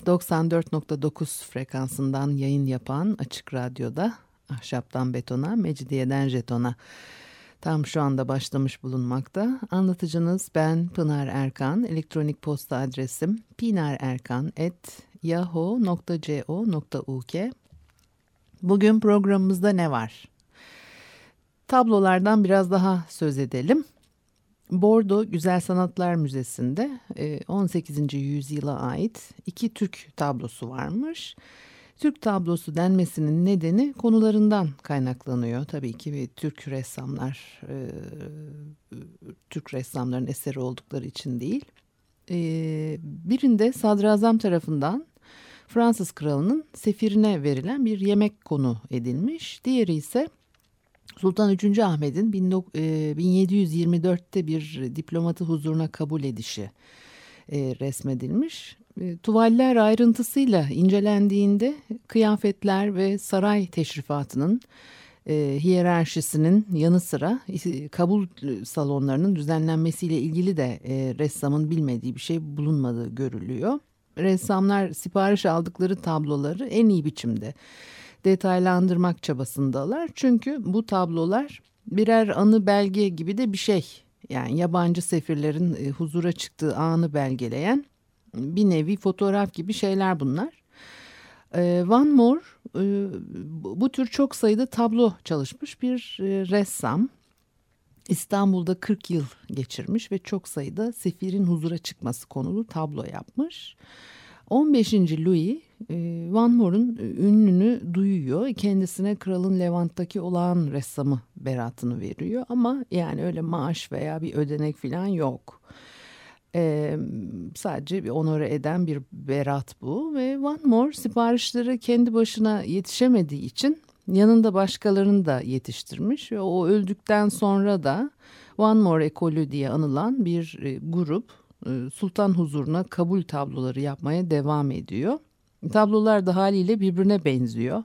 94.9 frekansından yayın yapan Açık Radyo'da Ahşaptan Betona, Mecidiyeden Jeton'a tam şu anda başlamış bulunmakta. Anlatıcınız ben Pınar Erkan. Elektronik posta adresim pinarerkan.yahoo.co.uk Bugün programımızda ne var? Tablolardan biraz daha söz edelim. Bordo Güzel Sanatlar Müzesi'nde 18. E, yüzyıla ait iki Türk tablosu varmış. Türk tablosu denmesinin nedeni konularından kaynaklanıyor. Tabii ki bir Türk ressamlar, e, Türk ressamların eseri oldukları için değil. E, birinde sadrazam tarafından Fransız kralının sefirine verilen bir yemek konu edilmiş. Diğeri ise Sultan 3. Ahmet'in 1724'te e, bir diplomatı huzuruna kabul edişi e, resmedilmiş. E, tuvaller ayrıntısıyla incelendiğinde kıyafetler ve saray teşrifatının hiyerarşisinin yanı sıra kabul salonlarının düzenlenmesiyle ilgili de ressamın bilmediği bir şey bulunmadığı görülüyor. Ressamlar sipariş aldıkları tabloları en iyi biçimde detaylandırmak çabasındalar. Çünkü bu tablolar birer anı belge gibi de bir şey. Yani yabancı sefirlerin e, huzura çıktığı anı belgeleyen bir nevi fotoğraf gibi şeyler bunlar. E, Van Moore e, bu tür çok sayıda tablo çalışmış bir ressam. İstanbul'da 40 yıl geçirmiş ve çok sayıda sefirin huzura çıkması konulu tablo yapmış. 15. Louis Van Moore'un ünlünü duyuyor. Kendisine kralın Levant'taki olağan ressamı beratını veriyor. Ama yani öyle maaş veya bir ödenek falan yok. Ee, sadece bir onore eden bir berat bu. Ve Van Moore siparişleri kendi başına yetişemediği için yanında başkalarını da yetiştirmiş. Ve o öldükten sonra da Van Moore ekolü diye anılan bir e, grup e, sultan huzuruna kabul tabloları yapmaya devam ediyor. Tablolar da haliyle birbirine benziyor.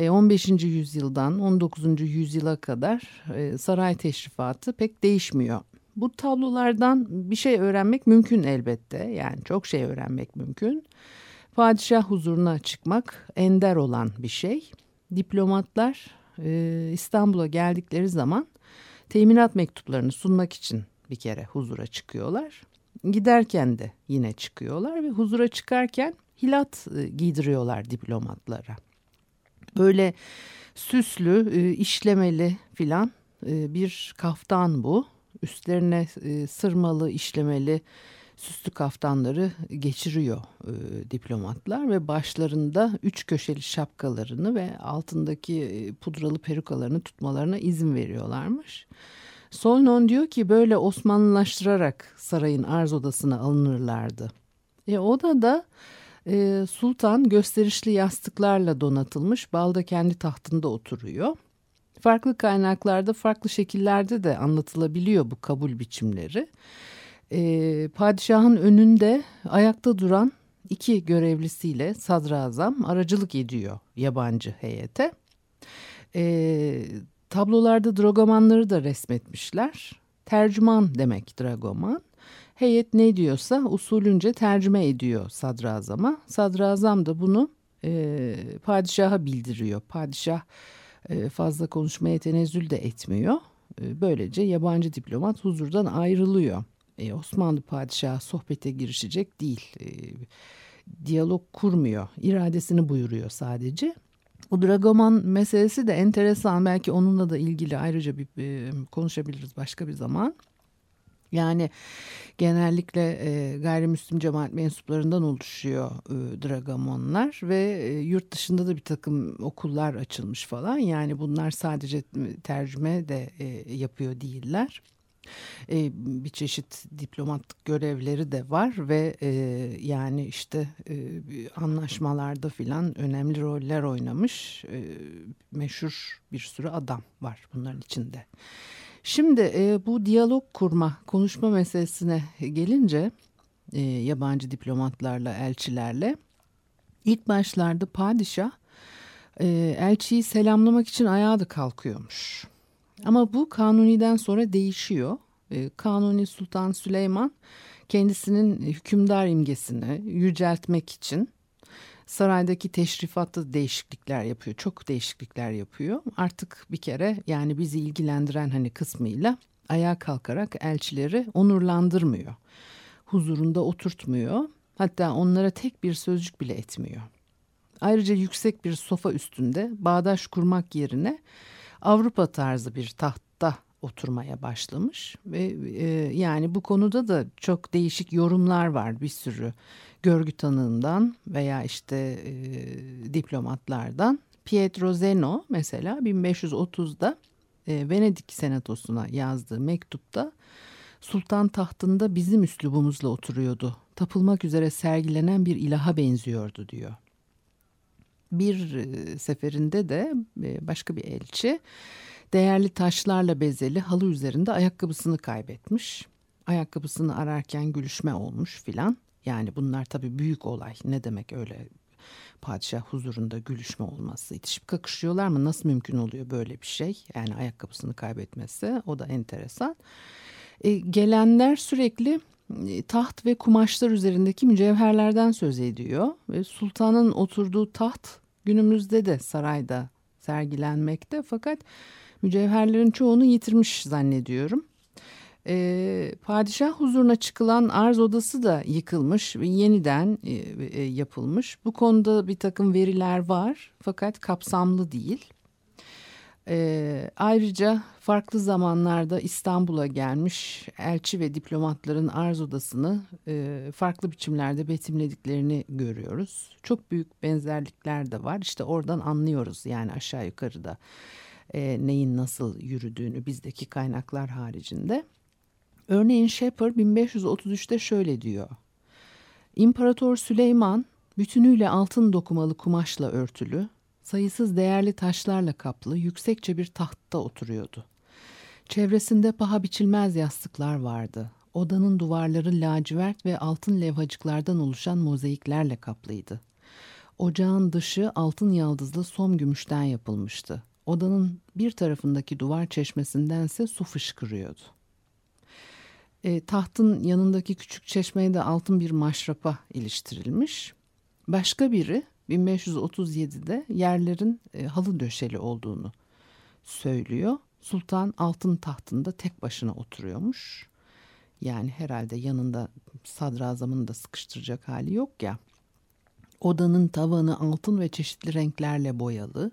15. E, yüzyıldan 19. yüzyıla kadar e, saray teşrifatı pek değişmiyor. Bu tablolardan bir şey öğrenmek mümkün elbette. Yani çok şey öğrenmek mümkün. Padişah huzuruna çıkmak ender olan bir şey. Diplomatlar İstanbul'a geldikleri zaman teminat mektuplarını sunmak için bir kere huzura çıkıyorlar giderken de yine çıkıyorlar ve huzura çıkarken hilat e, giydiriyorlar diplomatlara. Böyle süslü, e, işlemeli filan e, bir kaftan bu. Üstlerine sırmalı, işlemeli süslü kaftanları geçiriyor diplomatlar ve başlarında üç köşeli şapkalarını ve altındaki pudralı perukalarını tutmalarına izin veriyorlarmış. Solnon diyor ki böyle Osmanlılaştırarak sarayın arz odasına alınırlardı. E, odada e, sultan gösterişli yastıklarla donatılmış balda kendi tahtında oturuyor. Farklı kaynaklarda farklı şekillerde de anlatılabiliyor bu kabul biçimleri. E, padişahın önünde ayakta duran iki görevlisiyle sadrazam aracılık ediyor yabancı heyete. E, Tablolarda dragomanları da resmetmişler. Tercüman demek dragoman. Heyet ne diyorsa usulünce tercüme ediyor sadrazama. Sadrazam da bunu e, padişaha bildiriyor. Padişah e, fazla konuşmaya tenezzül de etmiyor. E, böylece yabancı diplomat huzurdan ayrılıyor. E, Osmanlı padişahı sohbete girişecek değil. E, diyalog kurmuyor. İradesini buyuruyor sadece. Bu Dragoman meselesi de enteresan. Belki onunla da ilgili ayrıca bir e, konuşabiliriz başka bir zaman. Yani genellikle e, gayrimüslim cemaat mensuplarından oluşuyor e, Dragomonlar ve e, yurt dışında da bir takım okullar açılmış falan. Yani bunlar sadece tercüme de e, yapıyor değiller. E, bir çeşit diplomatlık görevleri de var ve e, yani işte e, anlaşmalarda filan önemli roller oynamış e, meşhur bir sürü adam var bunların içinde. Şimdi e, bu diyalog kurma, konuşma meselesine gelince e, yabancı diplomatlarla, elçilerle ilk başlarda padişah e, elçiyi selamlamak için ayağa da kalkıyormuş. Ama bu Kanuni'den sonra değişiyor. E, Kanuni Sultan Süleyman kendisinin hükümdar imgesini yüceltmek için saraydaki teşrifatta değişiklikler yapıyor. Çok değişiklikler yapıyor. Artık bir kere yani bizi ilgilendiren hani kısmıyla ayağa kalkarak elçileri onurlandırmıyor. Huzurunda oturtmuyor. Hatta onlara tek bir sözcük bile etmiyor. Ayrıca yüksek bir sofa üstünde bağdaş kurmak yerine Avrupa tarzı bir tahtta oturmaya başlamış ve e, yani bu konuda da çok değişik yorumlar var bir sürü görgü tanığından veya işte e, diplomatlardan. Pietro Zeno mesela 1530'da e, Venedik senatosuna yazdığı mektupta sultan tahtında bizim üslubumuzla oturuyordu. Tapılmak üzere sergilenen bir ilaha benziyordu diyor. Bir e, seferinde de e, başka bir elçi değerli taşlarla bezeli halı üzerinde ayakkabısını kaybetmiş. Ayakkabısını ararken gülüşme olmuş filan. Yani bunlar tabii büyük olay. Ne demek öyle padişah huzurunda gülüşme olması? İtişip kakışıyorlar mı? Nasıl mümkün oluyor böyle bir şey? Yani ayakkabısını kaybetmesi o da enteresan. E, gelenler sürekli e, taht ve kumaşlar üzerindeki mücevherlerden söz ediyor. Ve sultanın oturduğu taht günümüzde de sarayda sergilenmekte fakat mücevherlerin çoğunu yitirmiş zannediyorum. E, padişah huzuruna çıkılan arz odası da yıkılmış ve yeniden e, e, yapılmış. Bu konuda bir takım veriler var fakat kapsamlı değil. E, ayrıca farklı zamanlarda İstanbul'a gelmiş elçi ve diplomatların arz odasını e, farklı biçimlerde betimlediklerini görüyoruz. Çok büyük benzerlikler de var. İşte oradan anlıyoruz yani aşağı yukarıda e, neyin nasıl yürüdüğünü bizdeki kaynaklar haricinde. Örneğin Shepard 1533'te şöyle diyor. İmparator Süleyman bütünüyle altın dokumalı kumaşla örtülü, sayısız değerli taşlarla kaplı yüksekçe bir tahtta oturuyordu. Çevresinde paha biçilmez yastıklar vardı. Odanın duvarları lacivert ve altın levhacıklardan oluşan mozaiklerle kaplıydı. Ocağın dışı altın yaldızlı som gümüşten yapılmıştı. Odanın bir tarafındaki duvar çeşmesindense su fışkırıyordu. E, tahtın yanındaki küçük çeşmeye de altın bir maşrapa iliştirilmiş. Başka biri 1537'de yerlerin e, halı döşeli olduğunu söylüyor. Sultan altın tahtında tek başına oturuyormuş. Yani herhalde yanında sadrazamını da sıkıştıracak hali yok ya. Odanın tavanı altın ve çeşitli renklerle boyalı.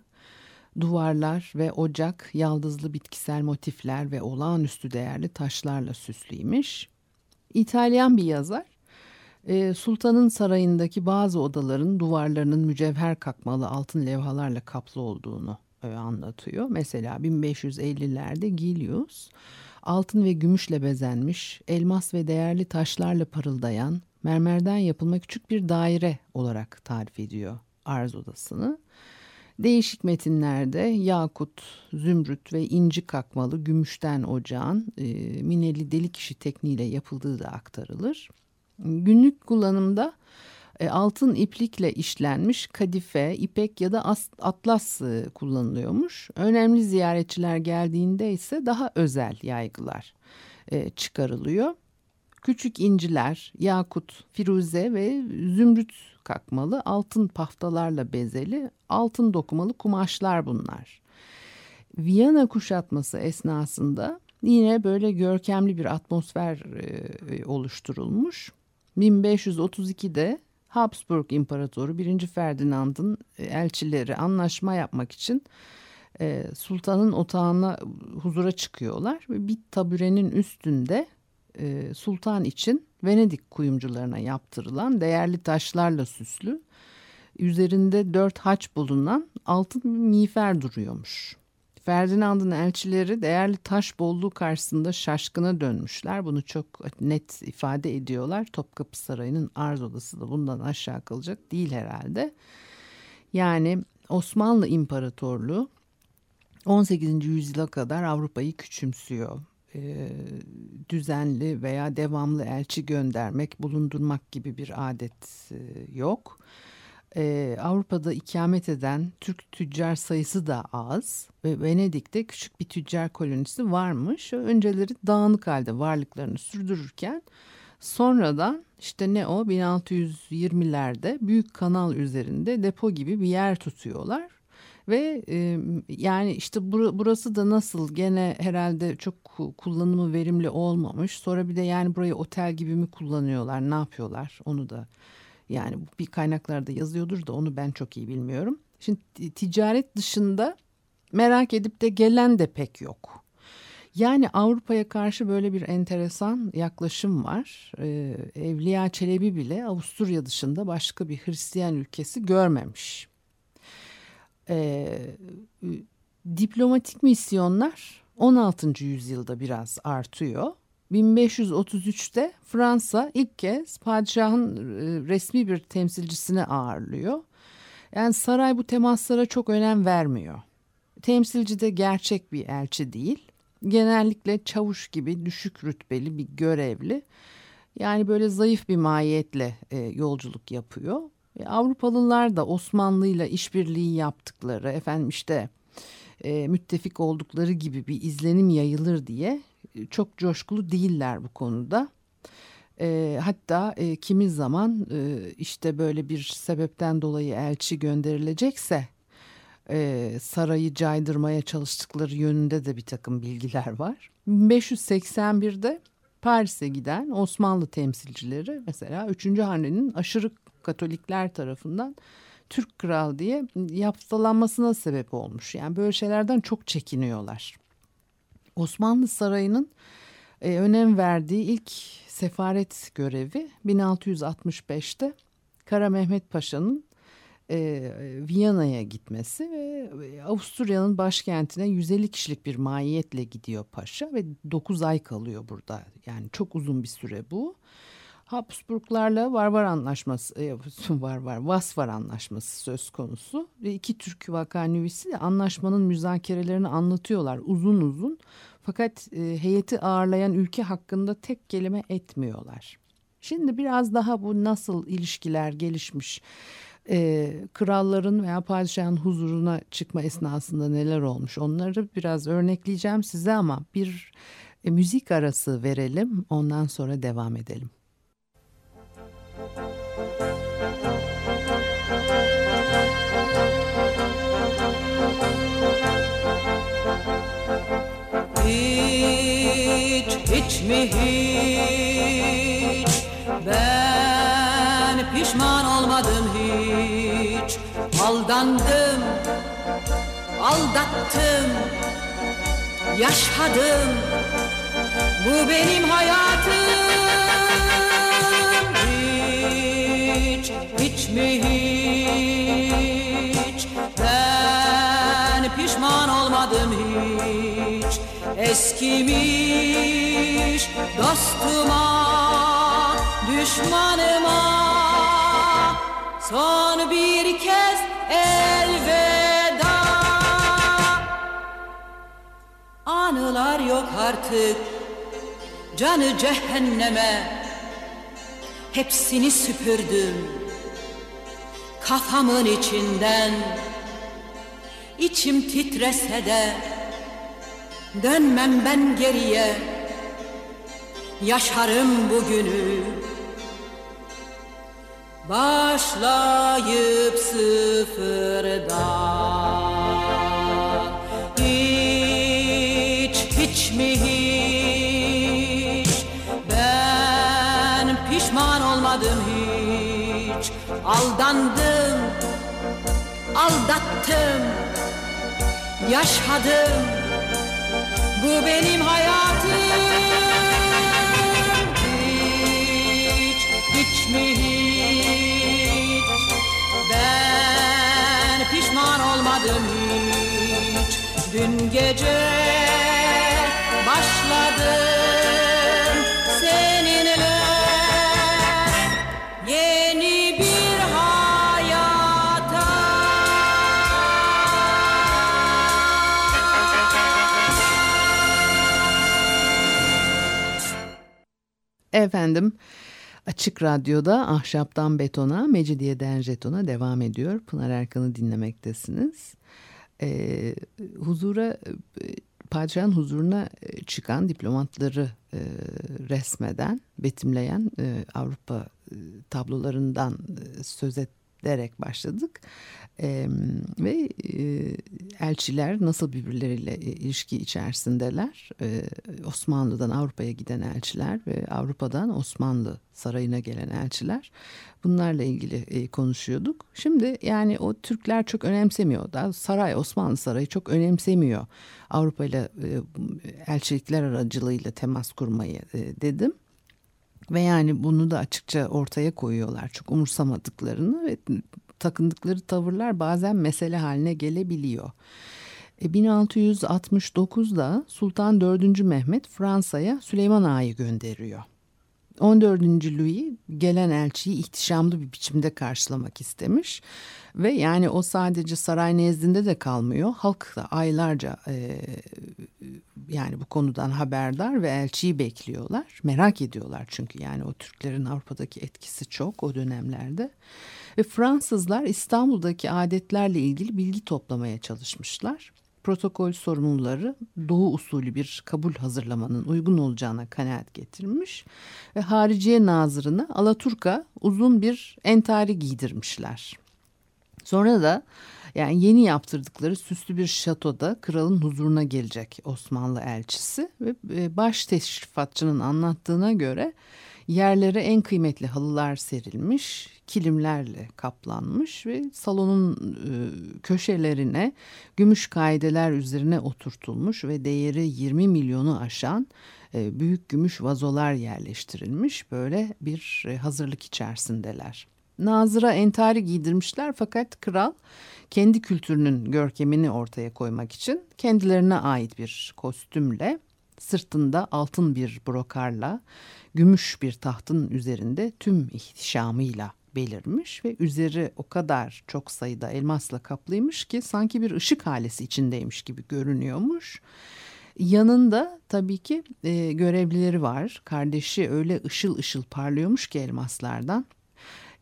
Duvarlar ve ocak yaldızlı bitkisel motifler ve olağanüstü değerli taşlarla süslüymüş. İtalyan bir yazar e, sultanın sarayındaki bazı odaların duvarlarının mücevher kakmalı altın levhalarla kaplı olduğunu e, anlatıyor. Mesela 1550'lerde Gilius altın ve gümüşle bezenmiş, elmas ve değerli taşlarla parıldayan, mermerden yapılma küçük bir daire olarak tarif ediyor arz odasını. Değişik metinlerde yakut, zümrüt ve inci kakmalı gümüşten ocağın e, mineli delik işi tekniğiyle yapıldığı da aktarılır. Günlük kullanımda e, altın iplikle işlenmiş kadife, ipek ya da atlas e, kullanılıyormuş. Önemli ziyaretçiler geldiğinde ise daha özel yaygılar e, çıkarılıyor. Küçük inciler, yakut, firuze ve zümrüt kakmalı altın paftalarla bezeli altın dokumalı kumaşlar bunlar. Viyana kuşatması esnasında yine böyle görkemli bir atmosfer e, oluşturulmuş. 1532'de Habsburg İmparatoru 1. Ferdinand'ın e, elçileri anlaşma yapmak için e, sultanın otağına huzura çıkıyorlar ve bir taburenin üstünde e, sultan için Venedik kuyumcularına yaptırılan değerli taşlarla süslü üzerinde dört haç bulunan altın bir miğfer duruyormuş. Ferdinand'ın elçileri değerli taş bolluğu karşısında şaşkına dönmüşler. Bunu çok net ifade ediyorlar. Topkapı Sarayı'nın arz odası da bundan aşağı kalacak değil herhalde. Yani Osmanlı İmparatorluğu 18. yüzyıla kadar Avrupa'yı küçümsüyor. Ee, düzenli veya devamlı elçi göndermek, bulundurmak gibi bir adet e, yok. Ee, Avrupa'da ikamet eden Türk tüccar sayısı da az ve Venedik'te küçük bir tüccar kolonisi varmış. Önceleri dağınık halde varlıklarını sürdürürken sonradan işte ne o 1620'lerde büyük kanal üzerinde depo gibi bir yer tutuyorlar ve yani işte bur burası da nasıl gene herhalde çok kullanımı verimli olmamış. Sonra bir de yani burayı otel gibi mi kullanıyorlar ne yapıyorlar onu da yani bir kaynaklarda yazıyordur da onu ben çok iyi bilmiyorum. Şimdi ticaret dışında merak edip de gelen de pek yok. Yani Avrupa'ya karşı böyle bir enteresan yaklaşım var. Evliya Çelebi bile Avusturya dışında başka bir Hristiyan ülkesi görmemiş e, diplomatik misyonlar 16. yüzyılda biraz artıyor. 1533'te Fransa ilk kez padişahın resmi bir temsilcisini ağırlıyor. Yani saray bu temaslara çok önem vermiyor. Temsilci de gerçek bir elçi değil. Genellikle çavuş gibi düşük rütbeli bir görevli. Yani böyle zayıf bir mahiyetle e, yolculuk yapıyor. E, Avrupalılar da Osmanlı ile işbirliği yaptıkları efendim işte e, müttefik oldukları gibi bir izlenim yayılır diye e, çok coşkulu değiller bu konuda. E, hatta e, kimi zaman e, işte böyle bir sebepten dolayı elçi gönderilecekse e, sarayı caydırmaya çalıştıkları yönünde de bir takım bilgiler var. 1581'de Paris'e giden Osmanlı temsilcileri mesela 3. Hane'nin aşırı Katolikler tarafından Türk kral diye yapsalanmasına sebep olmuş. Yani böyle şeylerden çok çekiniyorlar. Osmanlı Sarayı'nın e, önem verdiği ilk sefaret görevi 1665'te Kara Mehmet Paşa'nın e, Viyana'ya gitmesi ve Avusturya'nın başkentine 150 kişilik bir mahiyetle gidiyor paşa ve 9 ay kalıyor burada. Yani çok uzun bir süre bu. Habsburglarla Varvar Anlaşması e, var var Vasvar Anlaşması söz konusu ve iki Türk vakanüvisi de anlaşmanın müzakerelerini anlatıyorlar uzun uzun fakat e, heyeti ağırlayan ülke hakkında tek kelime etmiyorlar. Şimdi biraz daha bu nasıl ilişkiler gelişmiş e, kralların veya padişahın huzuruna çıkma esnasında neler olmuş onları biraz örnekleyeceğim size ama bir müzik arası verelim ondan sonra devam edelim. Mi hiç Ben pişman olmadım hiç. Aldandım, aldattım Yaşadım. Bu benim hayatım. Hiç mi hiç? Ben pişman olmadım hiç Eskimiş dostuma Düşmanıma. Son bir kez elveda. Anılar yok artık Canı cehenneme. Hepsini süpürdüm kafamın içinden. İçim titrese de dönmem ben geriye. Yaşarım bugünü. Başlayıp sıfırdan hiç hiç mi hiç? Ben pişman olmadım hiç. Aldandım aldattım, yaşadım. Bu benim hayatım. Hiç, hiç mi hiç? Ben pişman olmadım hiç. Dün gece başladım Efendim Açık Radyo'da Ahşaptan Betona, Mecidiyeden Jeton'a devam ediyor. Pınar Erkan'ı dinlemektesiniz. Ee, huzura, padişahın huzuruna e, çıkan diplomatları e, resmeden, betimleyen e, Avrupa e, tablolarından e, söz ederek başladık. E, ve e, elçiler nasıl birbirleriyle e, ilişki içerisindeler? E, Osmanlı'dan Avrupa'ya giden elçiler ve Avrupa'dan Osmanlı sarayına gelen elçiler. Bunlarla ilgili e, konuşuyorduk. Şimdi yani o Türkler çok önemsemiyor. Daha saray Osmanlı sarayı çok önemsemiyor. Avrupa ile e, elçilikler aracılığıyla temas kurmayı e, dedim. Ve yani bunu da açıkça ortaya koyuyorlar. Çok umursamadıklarını ve takındıkları tavırlar bazen mesele haline gelebiliyor. E, 1669'da Sultan 4. Mehmet Fransa'ya Süleyman Ağa'yı gönderiyor. 14. Louis gelen elçiyi ihtişamlı bir biçimde karşılamak istemiş ve yani o sadece saray nezdinde de kalmıyor. Halk da aylarca e, yani bu konudan haberdar ve elçiyi bekliyorlar. Merak ediyorlar çünkü yani o Türklerin Avrupa'daki etkisi çok o dönemlerde. Ve Fransızlar İstanbul'daki adetlerle ilgili bilgi toplamaya çalışmışlar. Protokol sorumluları doğu usulü bir kabul hazırlamanın uygun olacağına kanaat getirmiş ve hariciye nazırına Alaturka uzun bir entari giydirmişler. Sonra da yani yeni yaptırdıkları süslü bir şatoda kralın huzuruna gelecek Osmanlı elçisi ve e, baş teşrifatçının anlattığına göre yerlere en kıymetli halılar serilmiş, kilimlerle kaplanmış ve salonun e, köşelerine gümüş kaideler üzerine oturtulmuş ve değeri 20 milyonu aşan e, büyük gümüş vazolar yerleştirilmiş. Böyle bir hazırlık içerisindeler. Nazır'a entari giydirmişler fakat kral kendi kültürünün görkemini ortaya koymak için kendilerine ait bir kostümle sırtında altın bir brokarla gümüş bir tahtın üzerinde tüm ihtişamıyla belirmiş ve üzeri o kadar çok sayıda elmasla kaplıymış ki sanki bir ışık halesi içindeymiş gibi görünüyormuş. Yanında tabii ki e, görevlileri var. Kardeşi öyle ışıl ışıl parlıyormuş ki elmaslardan.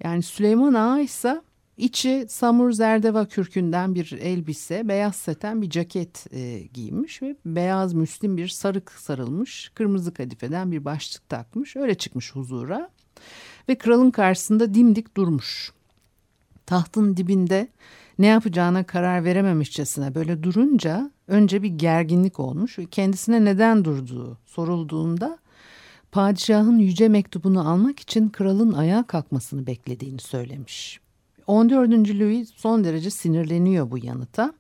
Yani Süleyman Ağa ise içi samur zerdeva kürkünden bir elbise, beyaz seten bir ceket e, giymiş ve beyaz müslim bir sarık sarılmış, kırmızı kadifeden bir başlık takmış. Öyle çıkmış huzura ve kralın karşısında dimdik durmuş. Tahtın dibinde ne yapacağına karar verememişçesine böyle durunca önce bir gerginlik olmuş ve kendisine neden durduğu sorulduğunda padişahın yüce mektubunu almak için kralın ayağa kalkmasını beklediğini söylemiş. 14. Louis son derece sinirleniyor bu yanıta.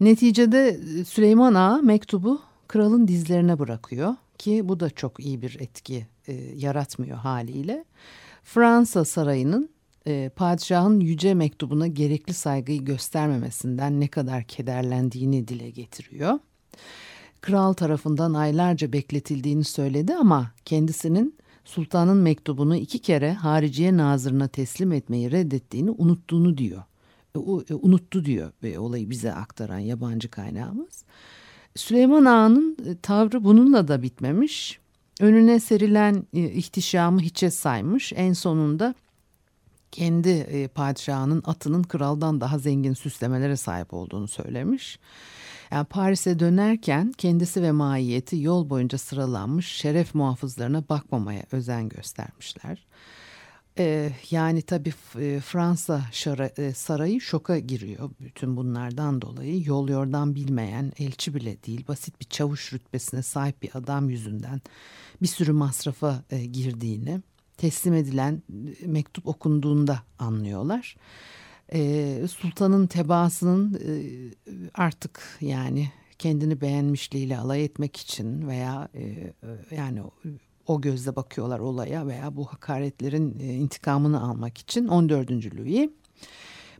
Neticede Süleyman Ağa mektubu kralın dizlerine bırakıyor ki bu da çok iyi bir etki e, yaratmıyor haliyle. Fransa sarayının e, padişahın yüce mektubuna gerekli saygıyı göstermemesinden ne kadar kederlendiğini dile getiriyor. Kral tarafından aylarca bekletildiğini söyledi ama kendisinin sultanın mektubunu iki kere hariciye nazırına teslim etmeyi reddettiğini unuttuğunu diyor. E, e, unuttu diyor ve olayı bize aktaran yabancı kaynağımız. Süleyman Ağa'nın e, tavrı bununla da bitmemiş. Önüne serilen e, ihtişamı hiçe saymış. En sonunda kendi padişahının atının kraldan daha zengin süslemelere sahip olduğunu söylemiş. Yani Paris'e dönerken kendisi ve maiyeti yol boyunca sıralanmış şeref muhafızlarına bakmamaya özen göstermişler. Ee, yani tabii e, Fransa e, sarayı şoka giriyor bütün bunlardan dolayı. Yol yordan bilmeyen elçi bile değil basit bir çavuş rütbesine sahip bir adam yüzünden bir sürü masrafa e, girdiğini teslim edilen mektup okunduğunda anlıyorlar e, sultanın tebaasının e, artık yani kendini beğenmişliğiyle alay etmek için veya e, yani o gözle bakıyorlar olaya veya bu hakaretlerin e, intikamını almak için 14. Louis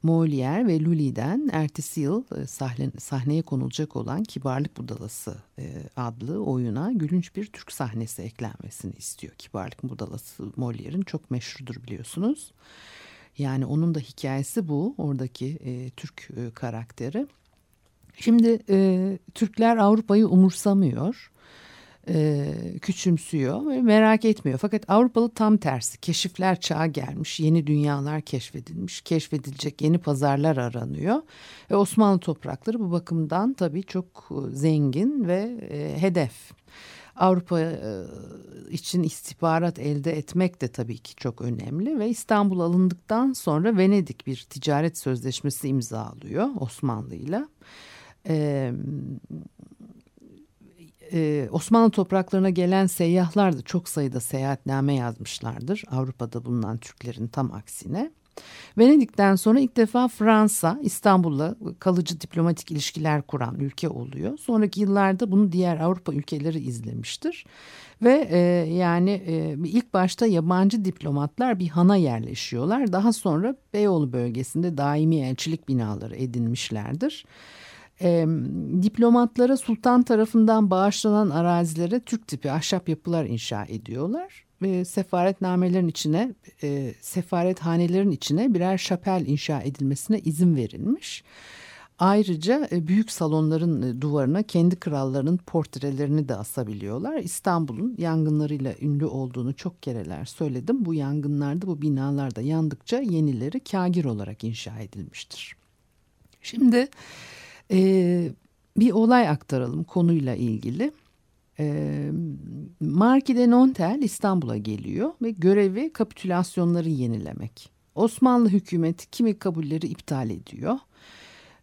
Molière ve Lully'den ertesi yıl e, sahne, sahneye konulacak olan Kibarlık Budalası e, adlı oyuna gülünç bir Türk sahnesi eklenmesini istiyor. Kibarlık Budalası Molière'in çok meşhurdur biliyorsunuz. Yani onun da hikayesi bu oradaki e, Türk e, karakteri. Şimdi e, Türkler Avrupa'yı umursamıyor e, küçümsüyor ve merak etmiyor. Fakat Avrupalı tam tersi keşifler çağı gelmiş, yeni dünyalar keşfedilmiş, keşfedilecek yeni pazarlar aranıyor. Ve Osmanlı toprakları bu bakımdan tabii çok zengin ve e, hedef. Avrupa e, için istihbarat elde etmek de tabii ki çok önemli ve İstanbul alındıktan sonra Venedik bir ticaret sözleşmesi imzalıyor Osmanlı ile. Ee, Osmanlı topraklarına gelen seyyahlar da çok sayıda seyahatname yazmışlardır. Avrupa'da bulunan Türklerin tam aksine. Venedik'ten sonra ilk defa Fransa İstanbul'la kalıcı diplomatik ilişkiler kuran ülke oluyor. Sonraki yıllarda bunu diğer Avrupa ülkeleri izlemiştir. Ve e, yani e, ilk başta yabancı diplomatlar bir hana yerleşiyorlar. Daha sonra Beyoğlu bölgesinde daimi elçilik binaları edinmişlerdir e, diplomatlara sultan tarafından bağışlanan arazilere Türk tipi ahşap yapılar inşa ediyorlar. E, sefaretnamelerin içine, e, sefarethanelerin içine birer şapel inşa edilmesine izin verilmiş. Ayrıca e, büyük salonların e, duvarına kendi krallarının portrelerini de asabiliyorlar. İstanbul'un yangınlarıyla ünlü olduğunu çok kereler söyledim. Bu yangınlarda bu binalarda yandıkça yenileri kagir olarak inşa edilmiştir. Şimdi ee, bir olay aktaralım konuyla ilgili. Ee, Marki de Nontel İstanbul'a geliyor ve görevi kapitülasyonları yenilemek. Osmanlı hükümeti kimi kabulleri iptal ediyor.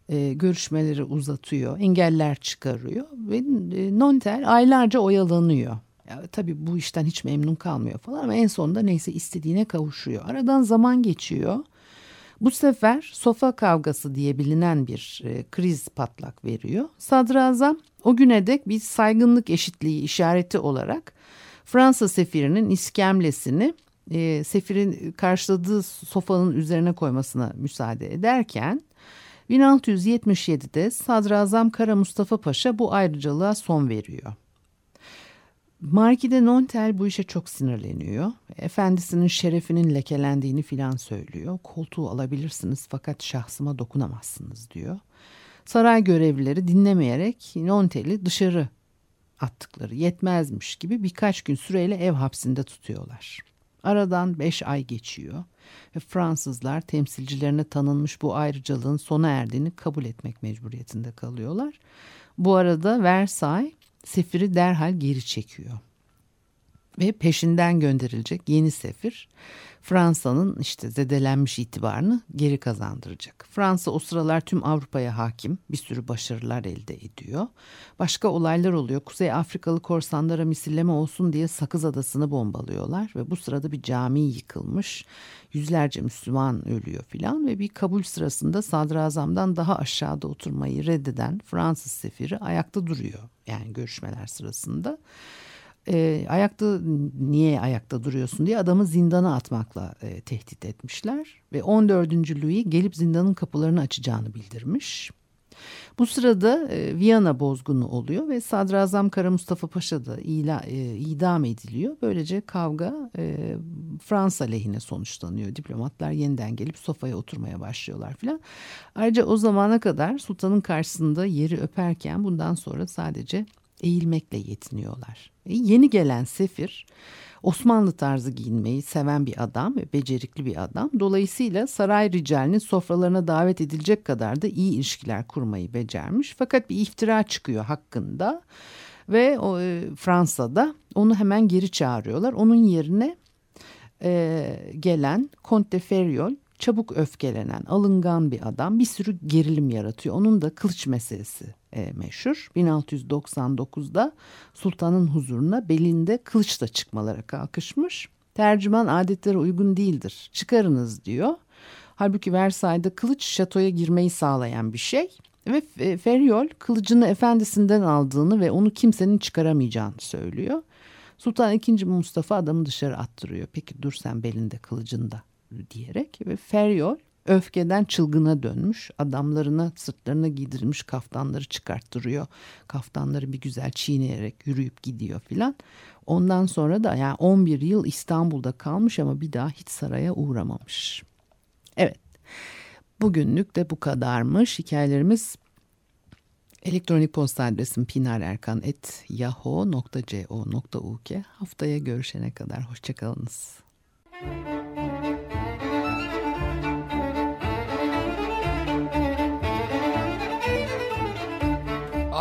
Ee, görüşmeleri uzatıyor, engeller çıkarıyor ve e, Nontel aylarca oyalanıyor. Ya, tabii bu işten hiç memnun kalmıyor falan ama en sonunda neyse istediğine kavuşuyor. Aradan zaman geçiyor. Bu sefer sofa kavgası diye bilinen bir e, kriz patlak veriyor. Sadrazam o güne dek bir saygınlık eşitliği işareti olarak Fransa sefirinin iskemlesini e, sefirin karşıladığı sofanın üzerine koymasına müsaade ederken 1677'de Sadrazam Kara Mustafa Paşa bu ayrıcalığa son veriyor. Marki de Nontel bu işe çok sinirleniyor. Efendisinin şerefinin lekelendiğini filan söylüyor. Koltuğu alabilirsiniz fakat şahsıma dokunamazsınız diyor. Saray görevlileri dinlemeyerek Nontel'i dışarı attıkları yetmezmiş gibi birkaç gün süreyle ev hapsinde tutuyorlar. Aradan beş ay geçiyor ve Fransızlar temsilcilerine tanınmış bu ayrıcalığın sona erdiğini kabul etmek mecburiyetinde kalıyorlar. Bu arada Versailles sefiri derhal geri çekiyor. Ve peşinden gönderilecek yeni sefir Fransa'nın işte zedelenmiş itibarını geri kazandıracak. Fransa o sıralar tüm Avrupa'ya hakim bir sürü başarılar elde ediyor. Başka olaylar oluyor. Kuzey Afrikalı korsanlara misilleme olsun diye Sakız Adası'nı bombalıyorlar ve bu sırada bir cami yıkılmış. Yüzlerce Müslüman ölüyor filan ve bir kabul sırasında sadrazamdan daha aşağıda oturmayı reddeden Fransız sefiri ayakta duruyor. Yani görüşmeler sırasında e, ayakta niye ayakta duruyorsun diye adamı zindana atmakla e, tehdit etmişler ve 14. Louis gelip zindanın kapılarını açacağını bildirmiş. Bu sırada e, Viyana bozgunu oluyor ve Sadrazam Kara Mustafa Paşa da ila, e, idam ediliyor. Böylece kavga e, Fransa lehine sonuçlanıyor. Diplomatlar yeniden gelip sofaya oturmaya başlıyorlar filan. Ayrıca o zamana kadar sultanın karşısında yeri öperken bundan sonra sadece eğilmekle yetiniyorlar. E, yeni gelen sefir Osmanlı tarzı giyinmeyi seven bir adam ve becerikli bir adam. Dolayısıyla saray ricalinin sofralarına davet edilecek kadar da iyi ilişkiler kurmayı becermiş. Fakat bir iftira çıkıyor hakkında ve o, e, Fransa'da onu hemen geri çağırıyorlar. Onun yerine e, gelen Comte de Feriol çabuk öfkelenen, alıngan bir adam bir sürü gerilim yaratıyor. Onun da kılıç meselesi e, meşhur. 1699'da sultanın huzuruna belinde kılıçla çıkmalara kalkışmış. Tercüman adetlere uygun değildir. Çıkarınız diyor. Halbuki Versailles'da kılıç şatoya girmeyi sağlayan bir şey. Ve Feriol kılıcını efendisinden aldığını ve onu kimsenin çıkaramayacağını söylüyor. Sultan II. Mustafa adamı dışarı attırıyor. Peki dur sen belinde kılıcında diyerek ve Feriol öfkeden çılgına dönmüş. Adamlarına sırtlarına giydirilmiş kaftanları çıkarttırıyor. Kaftanları bir güzel çiğneyerek yürüyüp gidiyor filan. Ondan sonra da yani 11 yıl İstanbul'da kalmış ama bir daha hiç saraya uğramamış. Evet. Bugünlük de bu kadarmış. Hikayelerimiz elektronik posta adresim pinarerkan.yahoo.co.uk Haftaya görüşene kadar hoşçakalınız.